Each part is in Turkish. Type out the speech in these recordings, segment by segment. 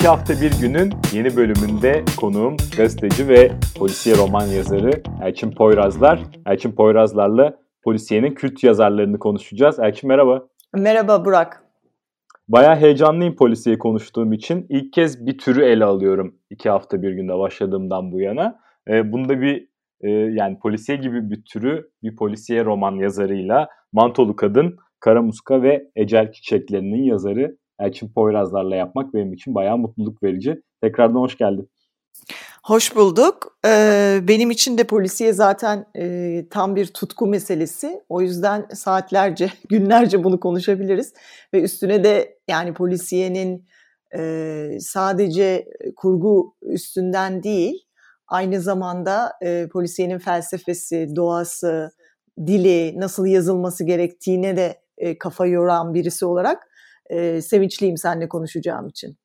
İki hafta bir günün yeni bölümünde konuğum gazeteci ve polisiye roman yazarı Elçin Poyrazlar. Elçin Poyrazlar'la polisiyenin kült yazarlarını konuşacağız. Elçin merhaba. Merhaba Burak. Bayağı heyecanlıyım polisiye konuştuğum için. İlk kez bir türü ele alıyorum iki hafta bir günde başladığımdan bu yana. E, bunda bir e, yani polisiye gibi bir türü bir polisiye roman yazarıyla Mantolu Kadın, Karamuska ve Ecel Çiçeklerinin yazarı Elçin Poyrazlar'la yapmak benim için bayağı mutluluk verici. Tekrardan hoş geldin. Hoş bulduk. Ee, benim için de polisiye zaten e, tam bir tutku meselesi. O yüzden saatlerce, günlerce bunu konuşabiliriz. Ve üstüne de yani polisiyenin e, sadece kurgu üstünden değil, aynı zamanda e, polisiyenin felsefesi, doğası, dili, nasıl yazılması gerektiğine de e, kafa yoran birisi olarak e, sevinçliyim seninle konuşacağım için.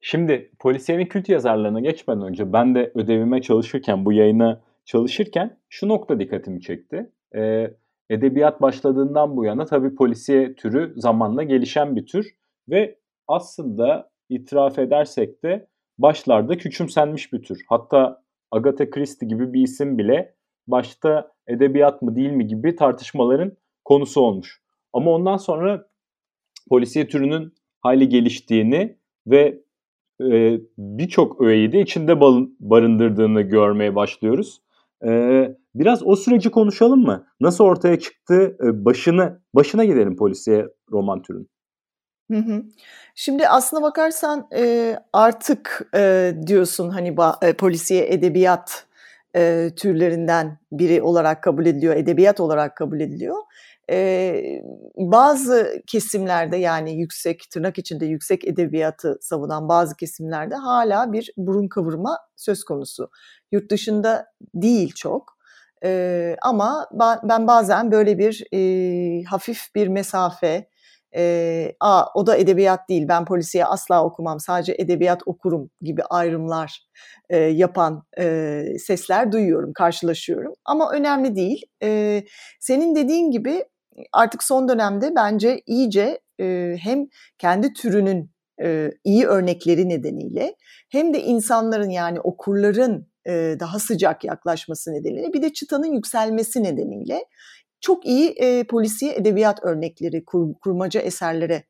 Şimdi polisiyenin kült yazarlarına geçmeden önce ben de ödevime çalışırken, bu yayına çalışırken şu nokta dikkatimi çekti. Ee, edebiyat başladığından bu yana tabii polisiye türü zamanla gelişen bir tür ve aslında itiraf edersek de başlarda küçümsenmiş bir tür. Hatta Agatha Christie gibi bir isim bile başta edebiyat mı değil mi gibi tartışmaların konusu olmuş. Ama ondan sonra polisiye türünün hayli geliştiğini ve e, birçok öğeyi de içinde barındırdığını görmeye başlıyoruz. E, biraz o süreci konuşalım mı? Nasıl ortaya çıktı? E, başını başına gidelim polisiye roman türünün. Şimdi aslına bakarsan e, artık e, diyorsun hani e, polisiye edebiyat e, türlerinden biri olarak kabul ediliyor, edebiyat olarak kabul ediliyor e, bazı kesimlerde yani yüksek tırnak içinde yüksek edebiyatı savunan bazı kesimlerde hala bir burun kıvırma söz konusu. Yurt dışında değil çok e, ama ben, ben bazen böyle bir e, hafif bir mesafe e, a o da edebiyat değil ben polisiye asla okumam sadece edebiyat okurum gibi ayrımlar e, yapan e, sesler duyuyorum karşılaşıyorum ama önemli değil e, senin dediğin gibi artık son dönemde bence iyice e, hem kendi türünün e, iyi örnekleri nedeniyle hem de insanların yani okurların e, daha sıcak yaklaşması nedeniyle bir de çıtanın yükselmesi nedeniyle çok iyi e, polisiye edebiyat örnekleri, kur, kurmaca eserlere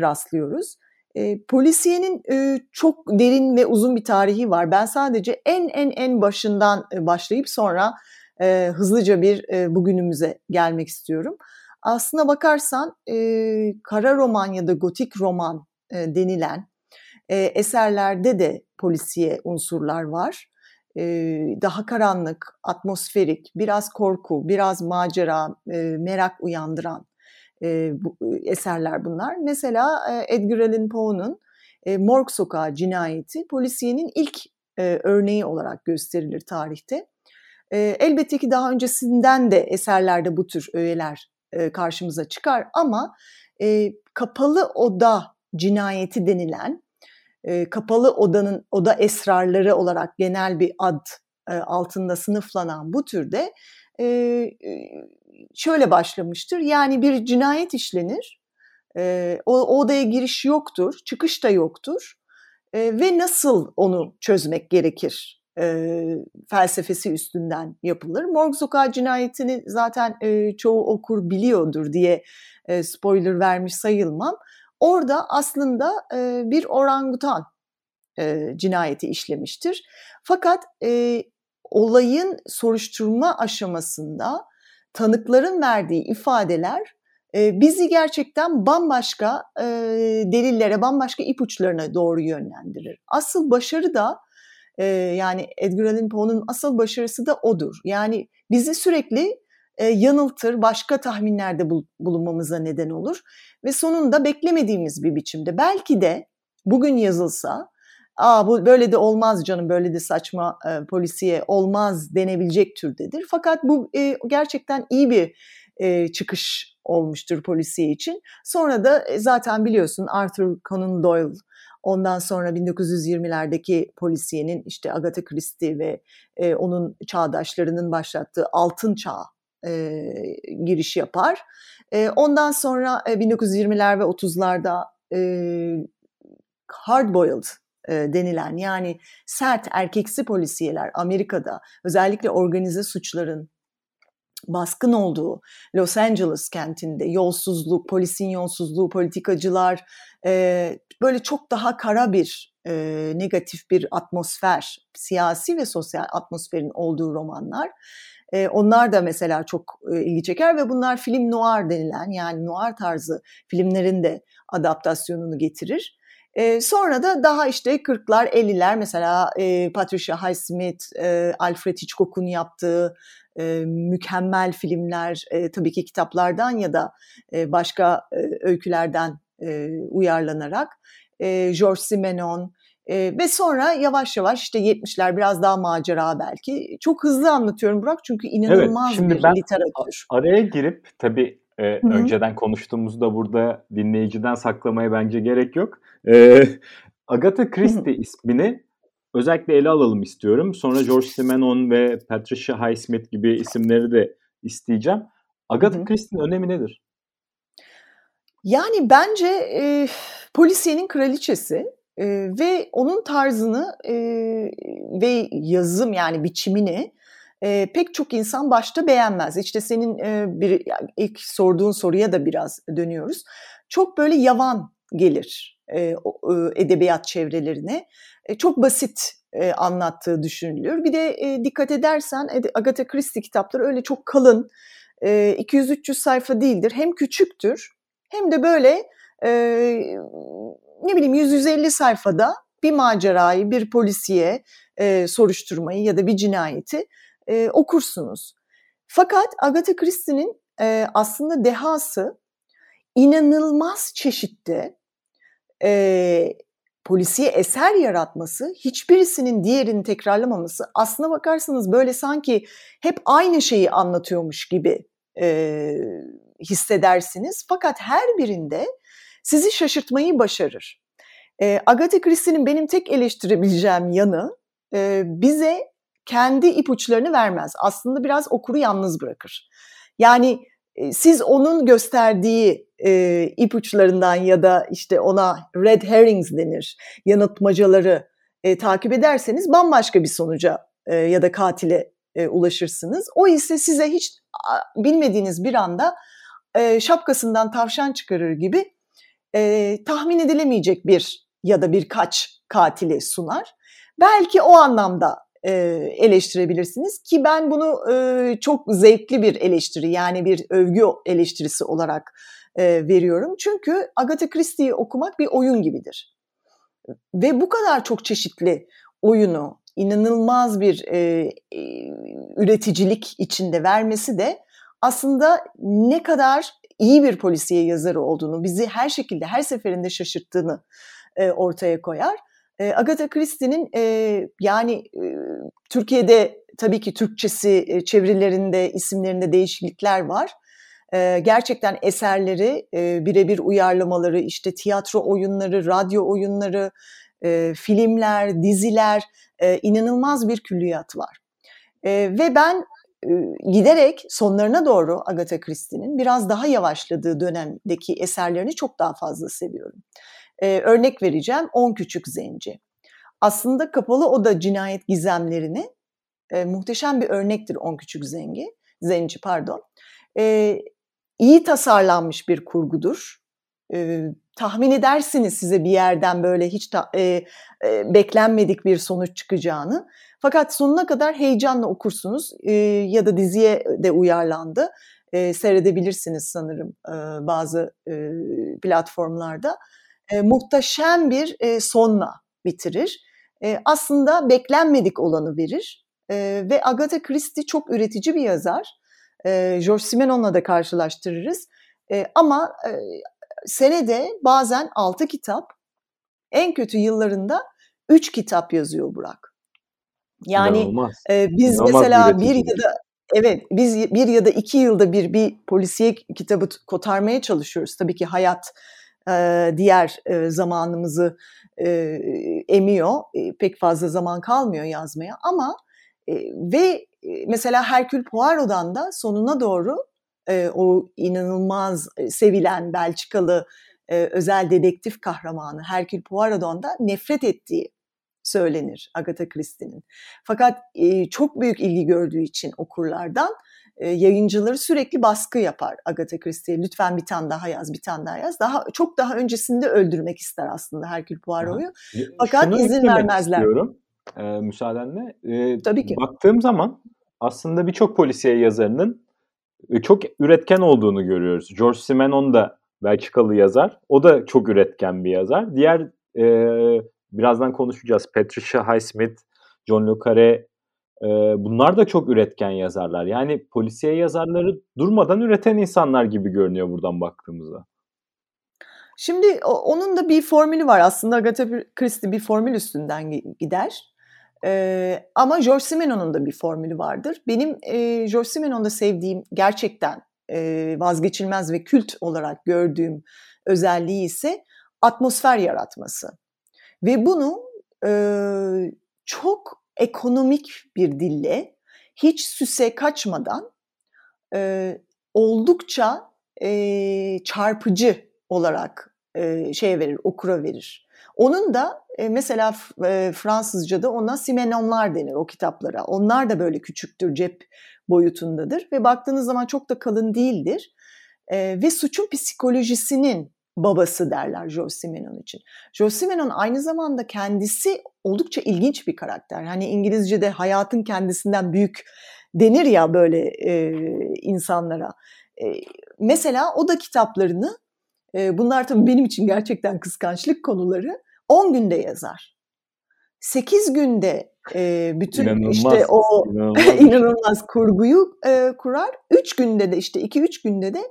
rastlıyoruz. E, polisiyenin e, çok derin ve uzun bir tarihi var. Ben sadece en en en başından başlayıp sonra e, hızlıca bir e, bugünümüze gelmek istiyorum. Aslına bakarsan e, kara roman ya da gotik roman e, denilen e, eserlerde de polisiye unsurlar var. E, daha karanlık, atmosferik, biraz korku, biraz macera, e, merak uyandıran e, bu, eserler bunlar. Mesela e, Edgar Allan Poe'nun e, Morg Sokağı cinayeti polisiyenin ilk e, örneği olarak gösterilir tarihte. E, elbette ki daha öncesinden de eserlerde bu tür öğeler e, karşımıza çıkar ama e, kapalı oda cinayeti denilen e, kapalı odanın oda esrarları olarak genel bir ad e, altında sınıflanan bu türde e, şöyle başlamıştır. Yani bir cinayet işlenir, e, o, o odaya giriş yoktur, çıkış da yoktur e, ve nasıl onu çözmek gerekir e, felsefesi üstünden yapılır. Morg Sokağı cinayetini zaten e, çoğu okur biliyordur diye e, spoiler vermiş sayılmam. Orada aslında e, bir orangutan e, cinayeti işlemiştir. Fakat e, olayın soruşturma aşamasında tanıkların verdiği ifadeler e, bizi gerçekten bambaşka e, delillere, bambaşka ipuçlarına doğru yönlendirir. Asıl başarı da e, yani Edgar Allan Poe'nun asıl başarısı da odur. Yani bizi sürekli e, yanıltır, başka tahminlerde bul, bulunmamıza neden olur ve sonunda beklemediğimiz bir biçimde belki de bugün yazılsa Aa bu böyle de olmaz canım böyle de saçma e, polisiye olmaz denebilecek türdedir. Fakat bu e, gerçekten iyi bir e, çıkış olmuştur polisiye için. Sonra da e, zaten biliyorsun Arthur Conan Doyle ondan sonra 1920'lerdeki polisiyenin işte Agatha Christie ve e, onun çağdaşlarının başlattığı altın çağ e, giriş yapar. E, ondan sonra e, 1920'ler ve 30'larda e, hard-boiled e, denilen yani sert erkeksi polisiyeler Amerika'da özellikle organize suçların baskın olduğu Los Angeles kentinde yolsuzluk, polisin yolsuzluğu, politikacılar e, böyle çok daha kara bir e, negatif bir atmosfer, siyasi ve sosyal atmosferin olduğu romanlar. E, onlar da mesela çok e, ilgi çeker ve bunlar film noir denilen yani noir tarzı filmlerin de adaptasyonunu getirir. E, sonra da daha işte 40'lar 50'ler mesela e, Patricia Highsmith, e, Alfred Hitchcock'un yaptığı e, mükemmel filmler e, tabii ki kitaplardan ya da e, başka e, öykülerden e, uyarlanarak e, George Simenon e, ve sonra yavaş yavaş işte 70'ler biraz daha macera belki. Çok hızlı anlatıyorum Burak çünkü inanılmaz evet, şimdi bir ben literatür. Araya girip tabii e, önceden konuştuğumuzda burada dinleyiciden saklamaya bence gerek yok. E, Agatha Christie ismini özellikle ele alalım istiyorum. Sonra George Simenon ve Patricia Highsmith gibi isimleri de isteyeceğim. Agatha Christie'nin önemi nedir? Yani bence e, polisiyenin kraliçesi e, ve onun tarzını e, ve yazım yani biçimini e, pek çok insan başta beğenmez. İşte senin e, bir ilk sorduğun soruya da biraz dönüyoruz. Çok böyle yavan gelir e, e, edebiyat çevrelerine. E, çok basit anlattığı düşünülüyor. Bir de dikkat edersen Agatha Christie kitapları öyle çok kalın, e, 200-300 sayfa değildir. Hem küçüktür hem de böyle ne bileyim 100-150 sayfada bir macerayı, bir polisiye soruşturmayı ya da bir cinayeti okursunuz. Fakat Agatha Christie'nin aslında dehası inanılmaz çeşitte e, polisiye eser yaratması, hiçbirisinin diğerini tekrarlamaması aslına bakarsanız böyle sanki hep aynı şeyi anlatıyormuş gibi e, hissedersiniz. Fakat her birinde sizi şaşırtmayı başarır. E, Agatha Christie'nin benim tek eleştirebileceğim yanı e, bize kendi ipuçlarını vermez. Aslında biraz okuru yalnız bırakır. Yani siz onun gösterdiği e, ipuçlarından ya da işte ona red herrings denir, yanıltmacaları e, takip ederseniz bambaşka bir sonuca e, ya da katile e, ulaşırsınız. O ise size hiç bilmediğiniz bir anda e, şapkasından tavşan çıkarır gibi e, tahmin edilemeyecek bir ya da birkaç katili sunar. Belki o anlamda e, eleştirebilirsiniz ki ben bunu e, çok zevkli bir eleştiri yani bir övgü eleştirisi olarak e, veriyorum. Çünkü Agatha Christie'yi okumak bir oyun gibidir. Ve bu kadar çok çeşitli oyunu inanılmaz bir e, e, üreticilik içinde vermesi de aslında ne kadar iyi bir polisiye yazarı olduğunu, bizi her şekilde her seferinde şaşırttığını e, ortaya koyar. Agatha Christie'nin e, yani e, Türkiye'de tabii ki Türkçesi e, çevirilerinde, isimlerinde değişiklikler var. E, gerçekten eserleri, e, birebir uyarlamaları, işte tiyatro oyunları, radyo oyunları, e, filmler, diziler, e, inanılmaz bir külliyat var. E, ve ben e, giderek sonlarına doğru Agatha Christie'nin biraz daha yavaşladığı dönemdeki eserlerini çok daha fazla seviyorum. E, örnek vereceğim 10 Küçük Zenci. Aslında Kapalı Oda cinayet gizemlerini e, muhteşem bir örnektir 10 Küçük Zengi, Zenci pardon. E, iyi tasarlanmış bir kurgudur. E, tahmin edersiniz size bir yerden böyle hiç ta, e, e, beklenmedik bir sonuç çıkacağını. Fakat sonuna kadar heyecanla okursunuz e, ya da diziye de uyarlandı. E, seyredebilirsiniz sanırım e, bazı e, platformlarda e, muhteşem bir e, sonla bitirir. E, aslında beklenmedik olanı verir e, ve Agatha Christie çok üretici bir yazar. E, George Simenon'la da karşılaştırırız. E, ama e, senede bazen altı kitap, en kötü yıllarında üç kitap yazıyor Burak. Yani İnanılmaz. e, biz İnanılmaz mesela bir ya da evet biz bir ya da iki yılda bir bir polisiye kitabı kotarmaya çalışıyoruz. Tabii ki hayat diğer zamanımızı emiyor. Pek fazla zaman kalmıyor yazmaya ama ve mesela Hercule Poirot'dan da sonuna doğru o inanılmaz sevilen Belçikalı özel dedektif kahramanı Hercule Poirot'dan da nefret ettiği söylenir Agatha Christie'nin. Fakat çok büyük ilgi gördüğü için okurlardan yayıncıları sürekli baskı yapar Agatha Christie'ye. Lütfen bir tane daha yaz, bir tane daha yaz. Daha çok daha öncesinde öldürmek ister aslında Hercule Poirot'u. Fakat şunu izin vermezler. istiyorum e, müsaadenle. E, Tabii ki. Baktığım zaman aslında birçok polisiye yazarının e, çok üretken olduğunu görüyoruz. George Simenon da Belçikalı yazar. O da çok üretken bir yazar. Diğer e, birazdan konuşacağız. Patricia Highsmith, John Le Carré bunlar da çok üretken yazarlar. Yani polisiye yazarları durmadan üreten insanlar gibi görünüyor buradan baktığımızda. Şimdi onun da bir formülü var. Aslında Agatha Christie bir formül üstünden gi- gider. Ee, ama George Simenon'un da bir formülü vardır. Benim e, George Simenon'da sevdiğim gerçekten e, vazgeçilmez ve kült olarak gördüğüm özelliği ise atmosfer yaratması. Ve bunu e, çok ekonomik bir dille, hiç süse kaçmadan e, oldukça e, çarpıcı olarak e, şeye verir, okura verir. Onun da e, mesela e, Fransızca'da ona simenonlar denir o kitaplara. Onlar da böyle küçüktür, cep boyutundadır ve baktığınız zaman çok da kalın değildir. E, ve suçun psikolojisinin babası derler Georges Simenon için. Georges Simenon aynı zamanda kendisi oldukça ilginç bir karakter. Hani İngilizce'de hayatın kendisinden büyük denir ya böyle e, insanlara. E, mesela o da kitaplarını, e, bunlar tabii benim için gerçekten kıskançlık konuları, 10 günde yazar. 8 günde e, bütün İnanılmaz. işte o İnanılmaz. şey. inanılmaz kurguyu e, kurar. 3 günde de işte 2-3 günde de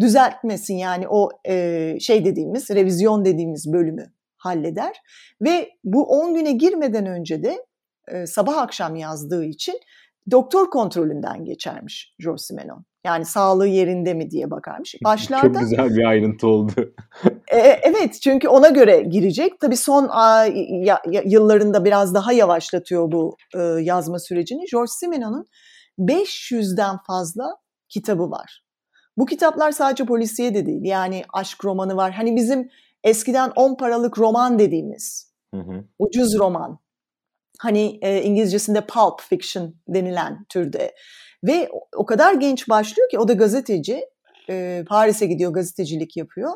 düzeltmesin yani o e, şey dediğimiz revizyon dediğimiz bölümü halleder. Ve bu 10 güne girmeden önce de e, sabah akşam yazdığı için doktor kontrolünden geçermiş George Simenon. Yani sağlığı yerinde mi diye bakarmış. Başlarda Çok güzel bir ayrıntı oldu. e, evet çünkü ona göre girecek. Tabii son a, ya- yıllarında biraz daha yavaşlatıyor bu e, yazma sürecini. George Simenon'un 500'den fazla kitabı var. Bu kitaplar sadece polisiye de değil. Yani aşk romanı var. Hani bizim eskiden 10 paralık roman dediğimiz Hı hı. ucuz roman. Hani e, İngilizcesinde pulp fiction denilen türde. Ve o- kadar genç başlıyor ki o da gazeteci. E, Paris'e gidiyor gazetecilik yapıyor.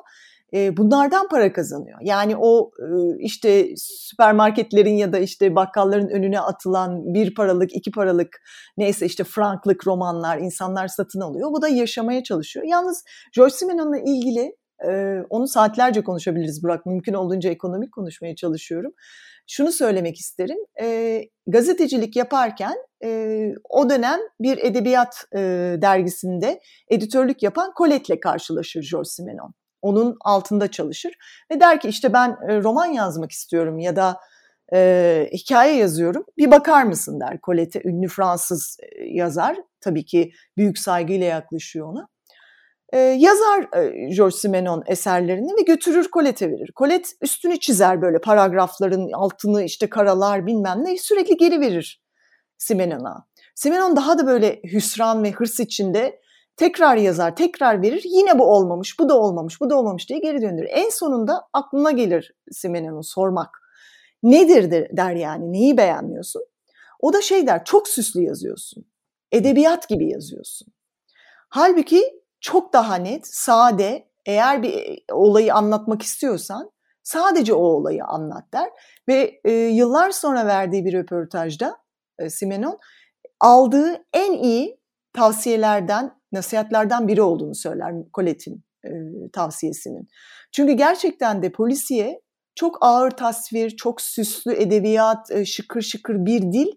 Bunlardan para kazanıyor. Yani o işte süpermarketlerin ya da işte bakkalların önüne atılan bir paralık, iki paralık neyse işte franklık romanlar insanlar satın alıyor. Bu da yaşamaya çalışıyor. Yalnız George Simenon'la ilgili e, onu saatlerce konuşabiliriz Burak. Mümkün olduğunca ekonomik konuşmaya çalışıyorum. Şunu söylemek isterim. E, gazetecilik yaparken e, o dönem bir edebiyat e, dergisinde editörlük yapan Colette'le karşılaşır George Simenon. Onun altında çalışır ve der ki işte ben e, roman yazmak istiyorum ya da e, hikaye yazıyorum. Bir bakar mısın der Colette, ünlü Fransız e, yazar. Tabii ki büyük saygıyla yaklaşıyor ona. E, yazar e, George Simenon eserlerini ve götürür Colette'e verir. Colette üstünü çizer böyle paragrafların altını işte karalar bilmem ne sürekli geri verir Simenon'a. Simenon daha da böyle hüsran ve hırs içinde tekrar yazar, tekrar verir. Yine bu olmamış, bu da olmamış, bu da olmamış diye geri döndürür. En sonunda aklına gelir Simenon'un sormak. Nedir der, yani, neyi beğenmiyorsun? O da şey der, çok süslü yazıyorsun. Edebiyat gibi yazıyorsun. Halbuki çok daha net, sade, eğer bir olayı anlatmak istiyorsan sadece o olayı anlat der. Ve e, yıllar sonra verdiği bir röportajda e, Simenon aldığı en iyi tavsiyelerden, nasihatlerden biri olduğunu söyler Colette'in e, tavsiyesinin. Çünkü gerçekten de polisiye çok ağır tasvir, çok süslü edebiyat, e, şıkır şıkır bir dil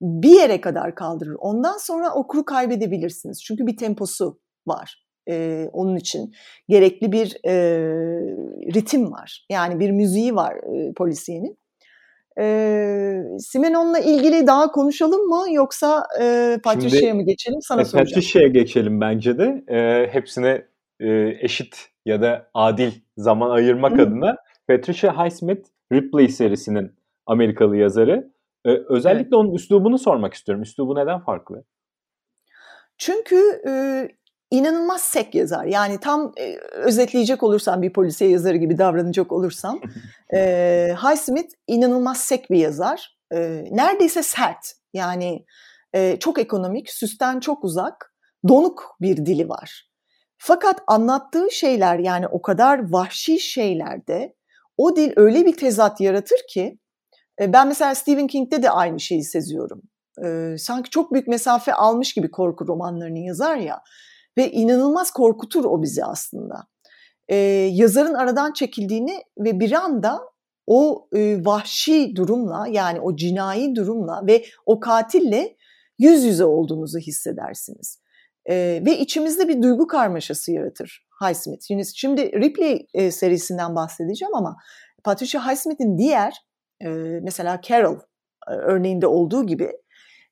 bir yere kadar kaldırır. Ondan sonra okuru kaybedebilirsiniz. Çünkü bir temposu var. E, onun için gerekli bir e, ritim var. Yani bir müziği var e, polisiyenin. E, Simenon'la ilgili daha konuşalım mı yoksa e, Patricia'ya mı geçelim? Sana e, soracağım. Patricia'ya geçelim bence de. E, hepsine e, eşit ya da adil zaman ayırmak Hı. adına Patricia Highsmith Ripley serisinin Amerikalı yazarı. E, özellikle evet. onun üslubunu sormak istiyorum. Üslubu neden farklı? Çünkü e, inanılmaz sek yazar. Yani tam e, özetleyecek olursam bir polisiye yazarı gibi davranacak olursam e, Highsmith inanılmaz sek bir yazar. E, neredeyse sert. Yani e, çok ekonomik, süsten çok uzak, donuk bir dili var. Fakat anlattığı şeyler yani o kadar vahşi şeylerde o dil öyle bir tezat yaratır ki e, ben mesela Stephen King'de de aynı şeyi seziyorum. E, sanki çok büyük mesafe almış gibi korku romanlarını yazar ya ve inanılmaz korkutur o bizi aslında. E, yazarın aradan çekildiğini ve bir anda o e, vahşi durumla yani o cinayi durumla ve o katille yüz yüze olduğunuzu hissedersiniz. E, ve içimizde bir duygu karmaşası yaratır Highsmith. Şimdi Ripley e, serisinden bahsedeceğim ama Patricia Highsmith'in diğer e, mesela Carol e, örneğinde olduğu gibi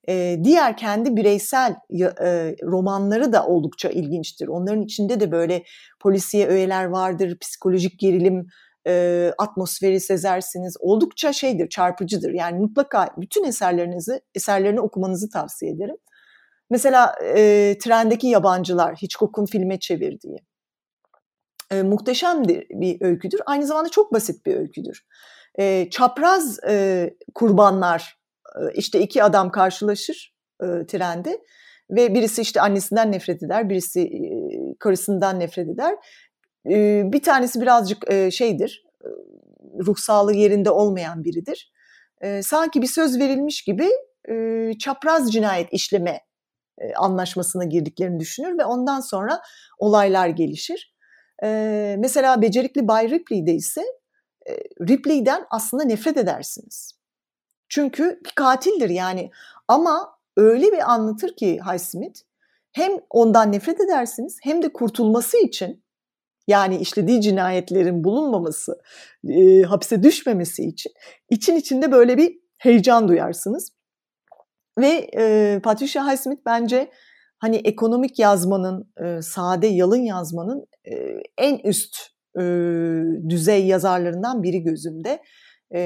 e, diğer kendi bireysel e, romanları da oldukça ilginçtir. Onların içinde de böyle polisiye öğeler vardır, psikolojik gerilim e, atmosferi sezersiniz. Oldukça şeydir, çarpıcıdır. Yani mutlaka bütün eserlerinizi, eserlerini okumanızı tavsiye ederim. Mesela e, Trendeki Yabancılar, Hitchcock'un filme çevirdiği. E, muhteşem bir öyküdür. Aynı zamanda çok basit bir öyküdür. E, çapraz e, kurbanlar işte iki adam karşılaşır e, trende ve birisi işte annesinden nefret eder, birisi e, karısından nefret eder. E, bir tanesi birazcık e, şeydir, e, ruh yerinde olmayan biridir. E, sanki bir söz verilmiş gibi e, çapraz cinayet işleme e, anlaşmasına girdiklerini düşünür ve ondan sonra olaylar gelişir. E, mesela becerikli Bay Ripley'de ise e, Ripley'den aslında nefret edersiniz. Çünkü bir katildir yani. Ama öyle bir anlatır ki Highsmith hem ondan nefret edersiniz hem de kurtulması için yani işlediği cinayetlerin bulunmaması, e, hapse düşmemesi için için içinde böyle bir heyecan duyarsınız. Ve e, Patricia Highsmith bence hani ekonomik yazmanın, e, sade yalın yazmanın e, en üst e, düzey yazarlarından biri gözümde e,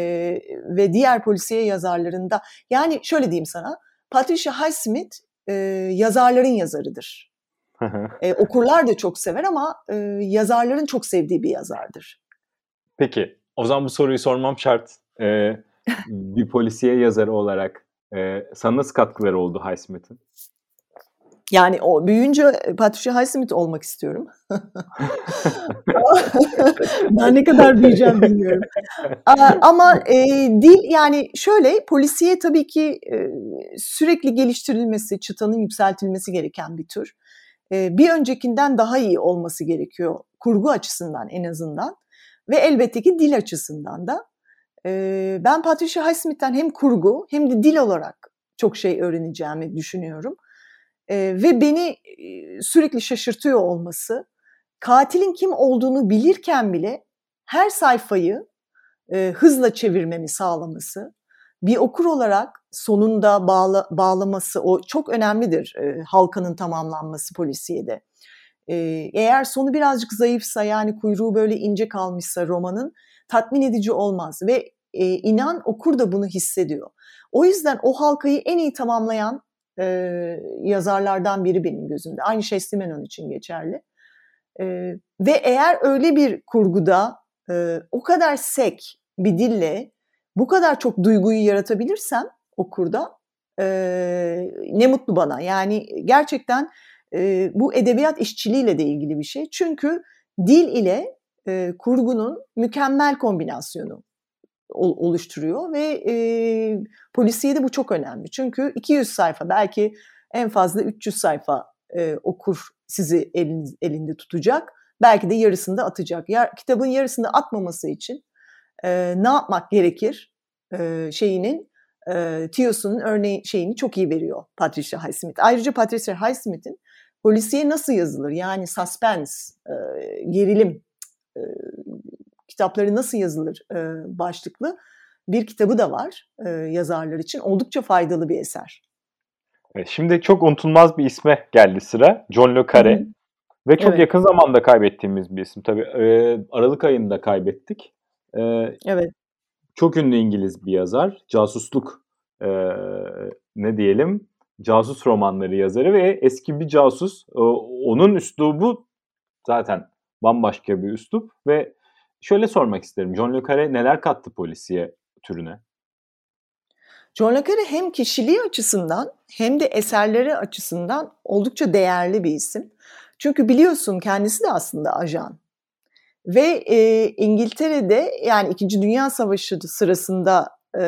ve diğer polisiye yazarlarında yani şöyle diyeyim sana Patricia Highsmith e, yazarların yazarıdır. e, okurlar da çok sever ama e, yazarların çok sevdiği bir yazardır. Peki o zaman bu soruyu sormam şart. Ee, bir polisiye yazarı olarak e, sana nasıl katkıları oldu Highsmith'in? Yani o büyüyünce Patricia Highsmith olmak istiyorum. ben ne kadar büyüyeceğim bilmiyorum. Ama e, dil yani şöyle polisiye tabii ki e, sürekli geliştirilmesi, çıtanın yükseltilmesi gereken bir tür. E, bir öncekinden daha iyi olması gerekiyor kurgu açısından en azından ve elbette ki dil açısından da. E, ben Patricia Highsmith'ten hem kurgu hem de dil olarak çok şey öğreneceğimi düşünüyorum. E, ve beni e, sürekli şaşırtıyor olması, katilin kim olduğunu bilirken bile her sayfayı e, hızla çevirmemi sağlaması, bir okur olarak sonunda bağla, bağlaması o çok önemlidir e, halkanın tamamlanması polisiyede. E, eğer sonu birazcık zayıfsa yani kuyruğu böyle ince kalmışsa romanın tatmin edici olmaz ve e, inan okur da bunu hissediyor. O yüzden o halkayı en iyi tamamlayan e, yazarlardan biri benim gözümde. Aynı şey Simenon için geçerli. E, ve eğer öyle bir kurguda e, o kadar sek bir dille bu kadar çok duyguyu yaratabilirsem okurda e, ne mutlu bana. Yani gerçekten e, bu edebiyat işçiliğiyle de ilgili bir şey. Çünkü dil ile e, kurgunun mükemmel kombinasyonu oluşturuyor ve e, polisiyede bu çok önemli. Çünkü 200 sayfa belki en fazla 300 sayfa e, okur sizi eliniz, elinde tutacak. Belki de yarısında atacak. Ya, kitabın yarısında atmaması için e, ne yapmak gerekir e, şeyinin e, Tiosu'nun örneği şeyini çok iyi veriyor Patricia Highsmith. Ayrıca Patricia Highsmith'in polisiye nasıl yazılır? Yani suspense, e, gerilim, e, kitapları nasıl yazılır e, başlıklı bir kitabı da var e, yazarlar için. Oldukça faydalı bir eser. Şimdi çok unutulmaz bir isme geldi sıra. John le Carré. Hı. Ve çok evet. yakın zamanda kaybettiğimiz bir isim. Tabii e, Aralık ayında kaybettik. E, evet. Çok ünlü İngiliz bir yazar. Casusluk e, ne diyelim casus romanları yazarı ve eski bir casus. E, onun üslubu zaten bambaşka bir üslup ve şöyle sormak isterim. John le Carré neler kattı polisiye türüne? John le Carré hem kişiliği açısından hem de eserleri açısından oldukça değerli bir isim. Çünkü biliyorsun kendisi de aslında ajan. Ve e, İngiltere'de yani İkinci Dünya Savaşı sırasında e,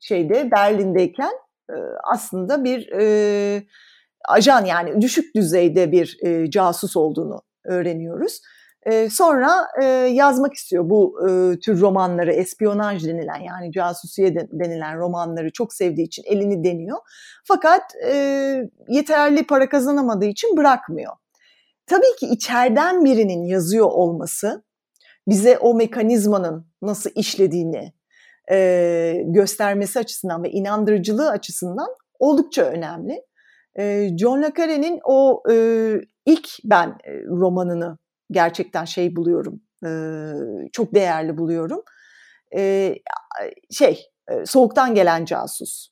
şeyde Berlin'deyken e, aslında bir e, ajan yani düşük düzeyde bir e, casus olduğunu öğreniyoruz. Sonra yazmak istiyor bu tür romanları, espiyonaj denilen yani casusiye denilen romanları çok sevdiği için elini deniyor. Fakat yeterli para kazanamadığı için bırakmıyor. Tabii ki içeriden birinin yazıyor olması bize o mekanizmanın nasıl işlediğini göstermesi açısından ve inandırıcılığı açısından oldukça önemli. John le Carré'nin o e, ilk ben romanını gerçekten şey buluyorum, e, çok değerli buluyorum. E, şey, e, Soğuktan Gelen Casus.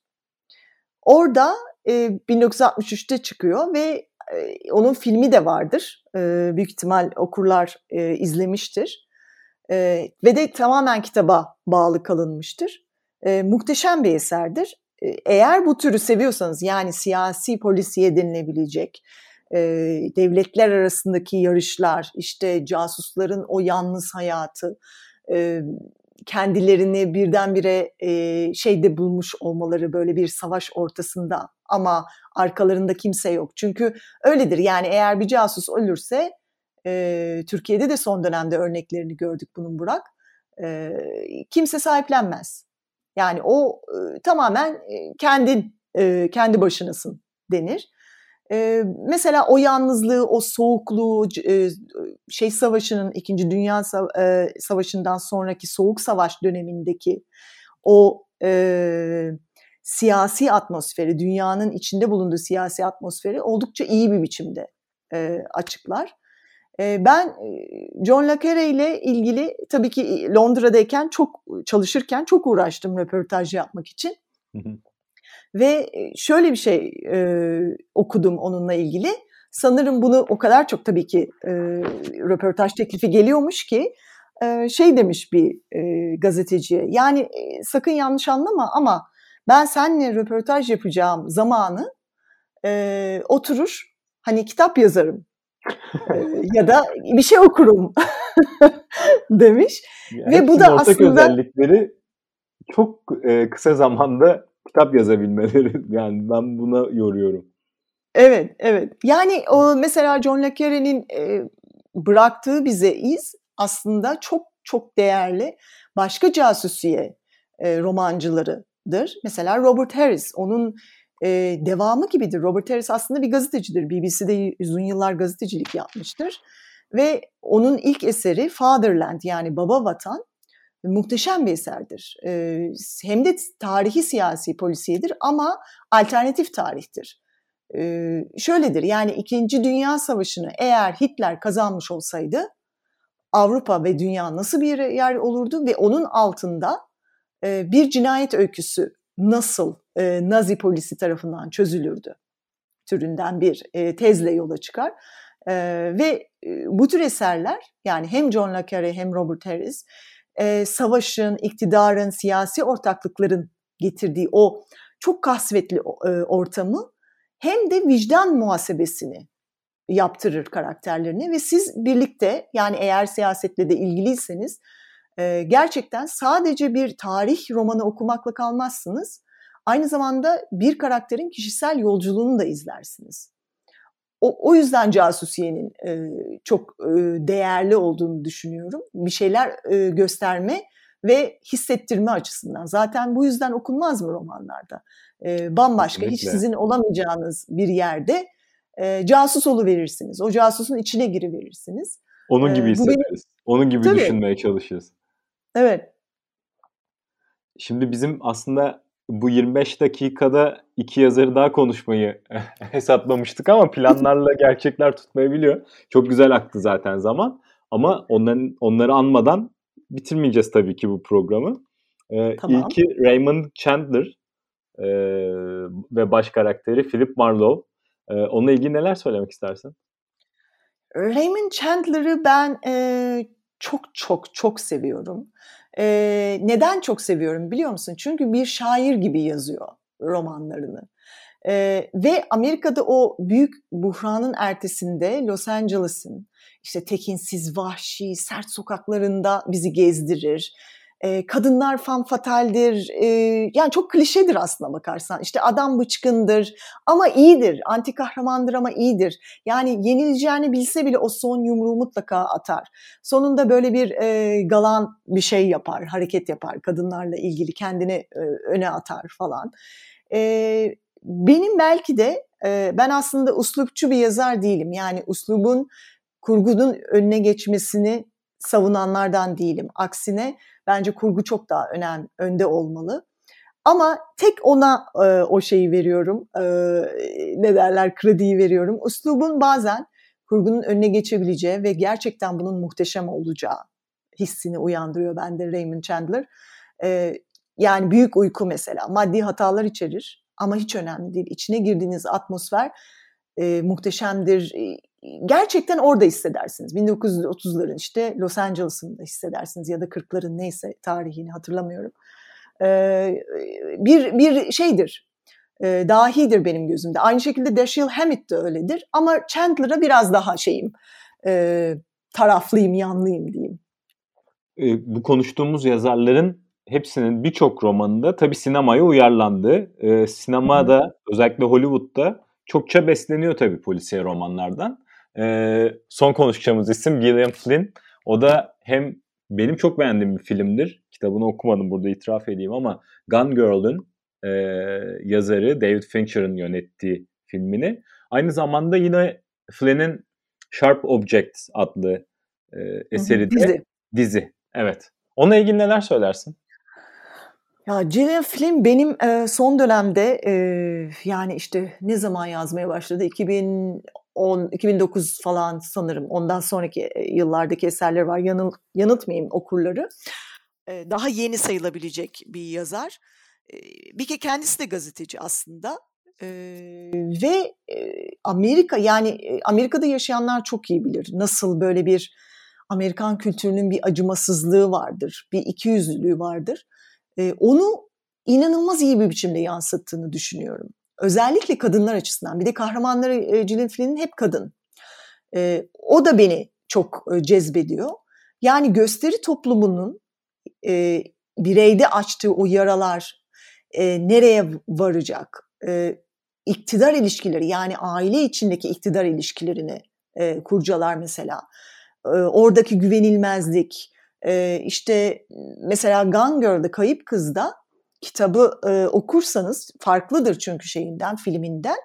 Orada e, 1963'te çıkıyor ve e, onun filmi de vardır. E, büyük ihtimal okurlar e, izlemiştir. E, ve de tamamen kitaba bağlı kalınmıştır. E, muhteşem bir eserdir. E, eğer bu türü seviyorsanız yani siyasi polisiye denilebilecek, e, devletler arasındaki yarışlar, işte casusların o yalnız hayatı, e, kendilerini birdenbire e, şeyde bulmuş olmaları böyle bir savaş ortasında ama arkalarında kimse yok. Çünkü öyledir yani eğer bir casus ölürse e, Türkiye'de de son dönemde örneklerini gördük bunun Burak. E, kimse sahiplenmez. Yani o e, tamamen e, kendin, e, kendi başınasın denir. E, mesela o yalnızlığı, o soğukluğu, e, şey savaşının, İkinci Dünya Savaşı'ndan sonraki soğuk savaş dönemindeki o e, siyasi atmosferi, dünyanın içinde bulunduğu siyasi atmosferi oldukça iyi bir biçimde e, açıklar. E, ben John le Carré ile ilgili tabii ki Londra'dayken çok çalışırken çok uğraştım röportaj yapmak için. Ve şöyle bir şey e, okudum onunla ilgili. Sanırım bunu o kadar çok tabii ki e, röportaj teklifi geliyormuş ki e, şey demiş bir e, gazeteciye. Yani e, sakın yanlış anlama ama ben seninle röportaj yapacağım zamanı e, oturur hani kitap yazarım e, ya da bir şey okurum demiş. Yani Ve bu da aslında özellikleri çok e, kısa zamanda kitap yazabilmeleri yani ben buna yoruyorum. Evet, evet. Yani o mesela John le Carré'nin e, bıraktığı bize iz aslında çok çok değerli başka casusiye e, romancılarıdır. Mesela Robert Harris, onun e, devamı gibidir. Robert Harris aslında bir gazetecidir. BBC'de uzun yıllar gazetecilik yapmıştır. Ve onun ilk eseri Fatherland yani Baba Vatan muhteşem bir eserdir. E, hem de tarihi siyasi polisiyedir ama alternatif tarihtir. E, şöyledir yani İkinci Dünya Savaşı'nı eğer Hitler kazanmış olsaydı Avrupa ve dünya nasıl bir yer olurdu ve onun altında e, bir cinayet öyküsü nasıl e, Nazi polisi tarafından çözülürdü türünden bir e, tezle yola çıkar. E, ve bu tür eserler yani hem John le Carré hem Robert Harris e, savaşın, iktidarın, siyasi ortaklıkların getirdiği o çok kasvetli e, ortamı hem de vicdan muhasebesini yaptırır karakterlerini ve siz birlikte yani eğer siyasetle de ilgiliyseniz e, gerçekten sadece bir tarih romanı okumakla kalmazsınız. Aynı zamanda bir karakterin kişisel yolculuğunu da izlersiniz. O, o yüzden casusiyenin e, çok e, değerli olduğunu düşünüyorum. Bir şeyler e, gösterme ve hissettirme açısından. Zaten bu yüzden okunmaz mı romanlarda? E, bambaşka, Kesinlikle. hiç sizin olamayacağınız bir yerde e, casus verirsiniz. O casusun içine giriverirsiniz. Onun gibi hissederiz. Benim... Onun gibi Tabii. düşünmeye çalışırız. Evet. Şimdi bizim aslında bu 25 dakikada iki yazarı daha konuşmayı hesaplamıştık ama planlarla gerçekler tutmayabiliyor. Çok güzel aktı zaten zaman. Ama onların onları anmadan bitirmeyeceğiz tabii ki bu programı. Ee, tamam. İlki Raymond Chandler e, ve baş karakteri Philip Marlowe. E, onunla ilgili neler söylemek istersin? Raymond Chandler'ı ben e, çok çok çok seviyorum. E, neden çok seviyorum biliyor musun? Çünkü bir şair gibi yazıyor romanlarını. E, ve Amerika'da o büyük buhranın ertesinde Los Angeles'ın işte tekinsiz, vahşi, sert sokaklarında bizi gezdirir e, kadınlar fanfataldir. E, yani çok klişedir aslına bakarsan. İşte adam bıçkındır ama iyidir. Anti kahramandır ama iyidir. Yani yenileceğini bilse bile o son yumruğu mutlaka atar. Sonunda böyle bir e, galan bir şey yapar, hareket yapar. Kadınlarla ilgili kendini e, öne atar falan. E, benim belki de e, ben aslında uslupçu bir yazar değilim. Yani uslubun kurgunun önüne geçmesini savunanlardan değilim. Aksine Bence kurgu çok daha önem önde olmalı. Ama tek ona e, o şeyi veriyorum, e, ne derler krediyi veriyorum. Uslubun bazen kurgunun önüne geçebileceği ve gerçekten bunun muhteşem olacağı hissini uyandırıyor bende Raymond Chandler. E, yani büyük uyku mesela maddi hatalar içerir ama hiç önemli değil. İçine girdiğiniz atmosfer e, muhteşemdir. Gerçekten orada hissedersiniz. 1930'ların işte Los Angeles'ında hissedersiniz ya da 40'ların neyse tarihini hatırlamıyorum. E, bir bir şeydir. E, dahidir benim gözümde. Aynı şekilde Dashiell Hammett de öyledir. Ama Chandler'a biraz daha şeyim. E, taraflıyım, yanlıyım diyeyim. E, bu konuştuğumuz yazarların hepsinin birçok romanında tabii sinemaya uyarlandı. E, sinemada özellikle Hollywood'da çokça besleniyor tabii polisiye romanlardan. E, son konuşacağımız isim Gillian Flynn. O da hem benim çok beğendiğim bir filmdir. Kitabını okumadım burada itiraf edeyim ama Gun Girl'ün e, yazarı David Fincher'ın yönettiği filmini. Aynı zamanda yine Flynn'in Sharp Objects adlı e, eseri de dizi. dizi. Evet. Ona ilgili neler söylersin? Ya Gillian Flynn benim e, son dönemde e, yani işte ne zaman yazmaya başladı? 2010, 2009 falan sanırım. Ondan sonraki yıllardaki eserler var. Yanıl, yanıltmayayım okurları. E, daha yeni sayılabilecek bir yazar. E, bir kere kendisi de gazeteci aslında. E, ve e, Amerika yani e, Amerika'da yaşayanlar çok iyi bilir. Nasıl böyle bir Amerikan kültürünün bir acımasızlığı vardır. Bir ikiyüzlülüğü vardır e, onu inanılmaz iyi bir biçimde yansıttığını düşünüyorum. Özellikle kadınlar açısından. Bir de kahramanları e, Gillian Flynn'in hep kadın. E, o da beni çok e, cezbediyor. Yani gösteri toplumunun e, bireyde açtığı o yaralar e, nereye varacak? E, iktidar ilişkileri yani aile içindeki iktidar ilişkilerini e, kurcalar mesela. E, oradaki güvenilmezlik, e, işte mesela Gone Girl'da Kayıp Kız'da kitabı e, okursanız farklıdır çünkü şeyinden filminden.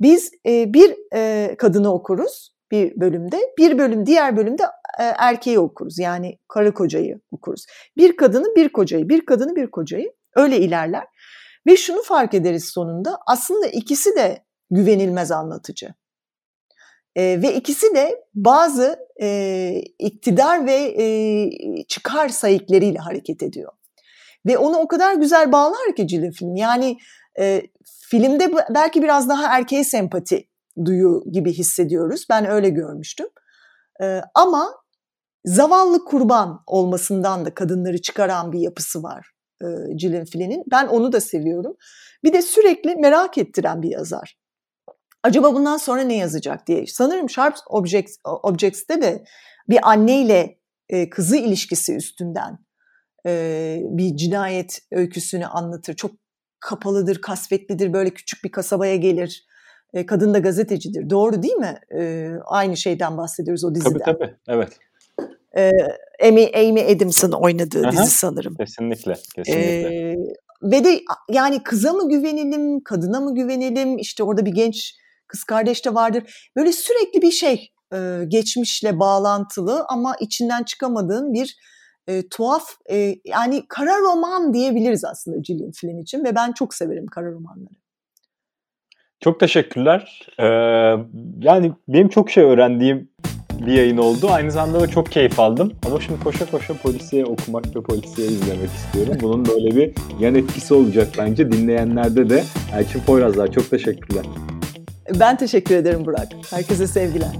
Biz e, bir e, kadını okuruz bir bölümde, bir bölüm diğer bölümde e, erkeği okuruz. Yani karı kocayı okuruz. Bir kadını bir kocayı, bir kadını bir kocayı öyle ilerler. Ve şunu fark ederiz sonunda aslında ikisi de güvenilmez anlatıcı. E, ve ikisi de bazı e, iktidar ve e, çıkar sayıklarıyla hareket ediyor. Ve onu o kadar güzel bağlar ki Cilin film. Yani e, filmde belki biraz daha erkeğe sempati duyu gibi hissediyoruz. Ben öyle görmüştüm. E, ama zavallı kurban olmasından da kadınları çıkaran bir yapısı var e, Gillian Flynn'in. Ben onu da seviyorum. Bir de sürekli merak ettiren bir yazar acaba bundan sonra ne yazacak diye. Sanırım Sharp Objects, Objects'te de bir anneyle e, kızı ilişkisi üstünden e, bir cinayet öyküsünü anlatır. Çok kapalıdır, kasvetlidir, böyle küçük bir kasabaya gelir. E, kadın da gazetecidir. Doğru değil mi? E, aynı şeyden bahsediyoruz o diziden. Tabii tabii, evet. E, Amy, Amy Adams'ın oynadığı Aha, dizi sanırım. Kesinlikle, kesinlikle. E, ve de yani kıza mı güvenelim, kadına mı güvenelim? İşte orada bir genç kız kardeş de vardır. Böyle sürekli bir şey e, geçmişle bağlantılı ama içinden çıkamadığın bir e, tuhaf e, yani kara roman diyebiliriz aslında Gillian Flynn için ve ben çok severim kara romanları. Çok teşekkürler. Ee, yani benim çok şey öğrendiğim bir yayın oldu. Aynı zamanda da çok keyif aldım. Ama şimdi koşa koşa polisiye okumak ve polisiye izlemek istiyorum. Bunun böyle bir yan etkisi olacak bence dinleyenlerde de. Elçin Poyrazlar çok teşekkürler. Ben teşekkür ederim Burak. Herkese sevgiler.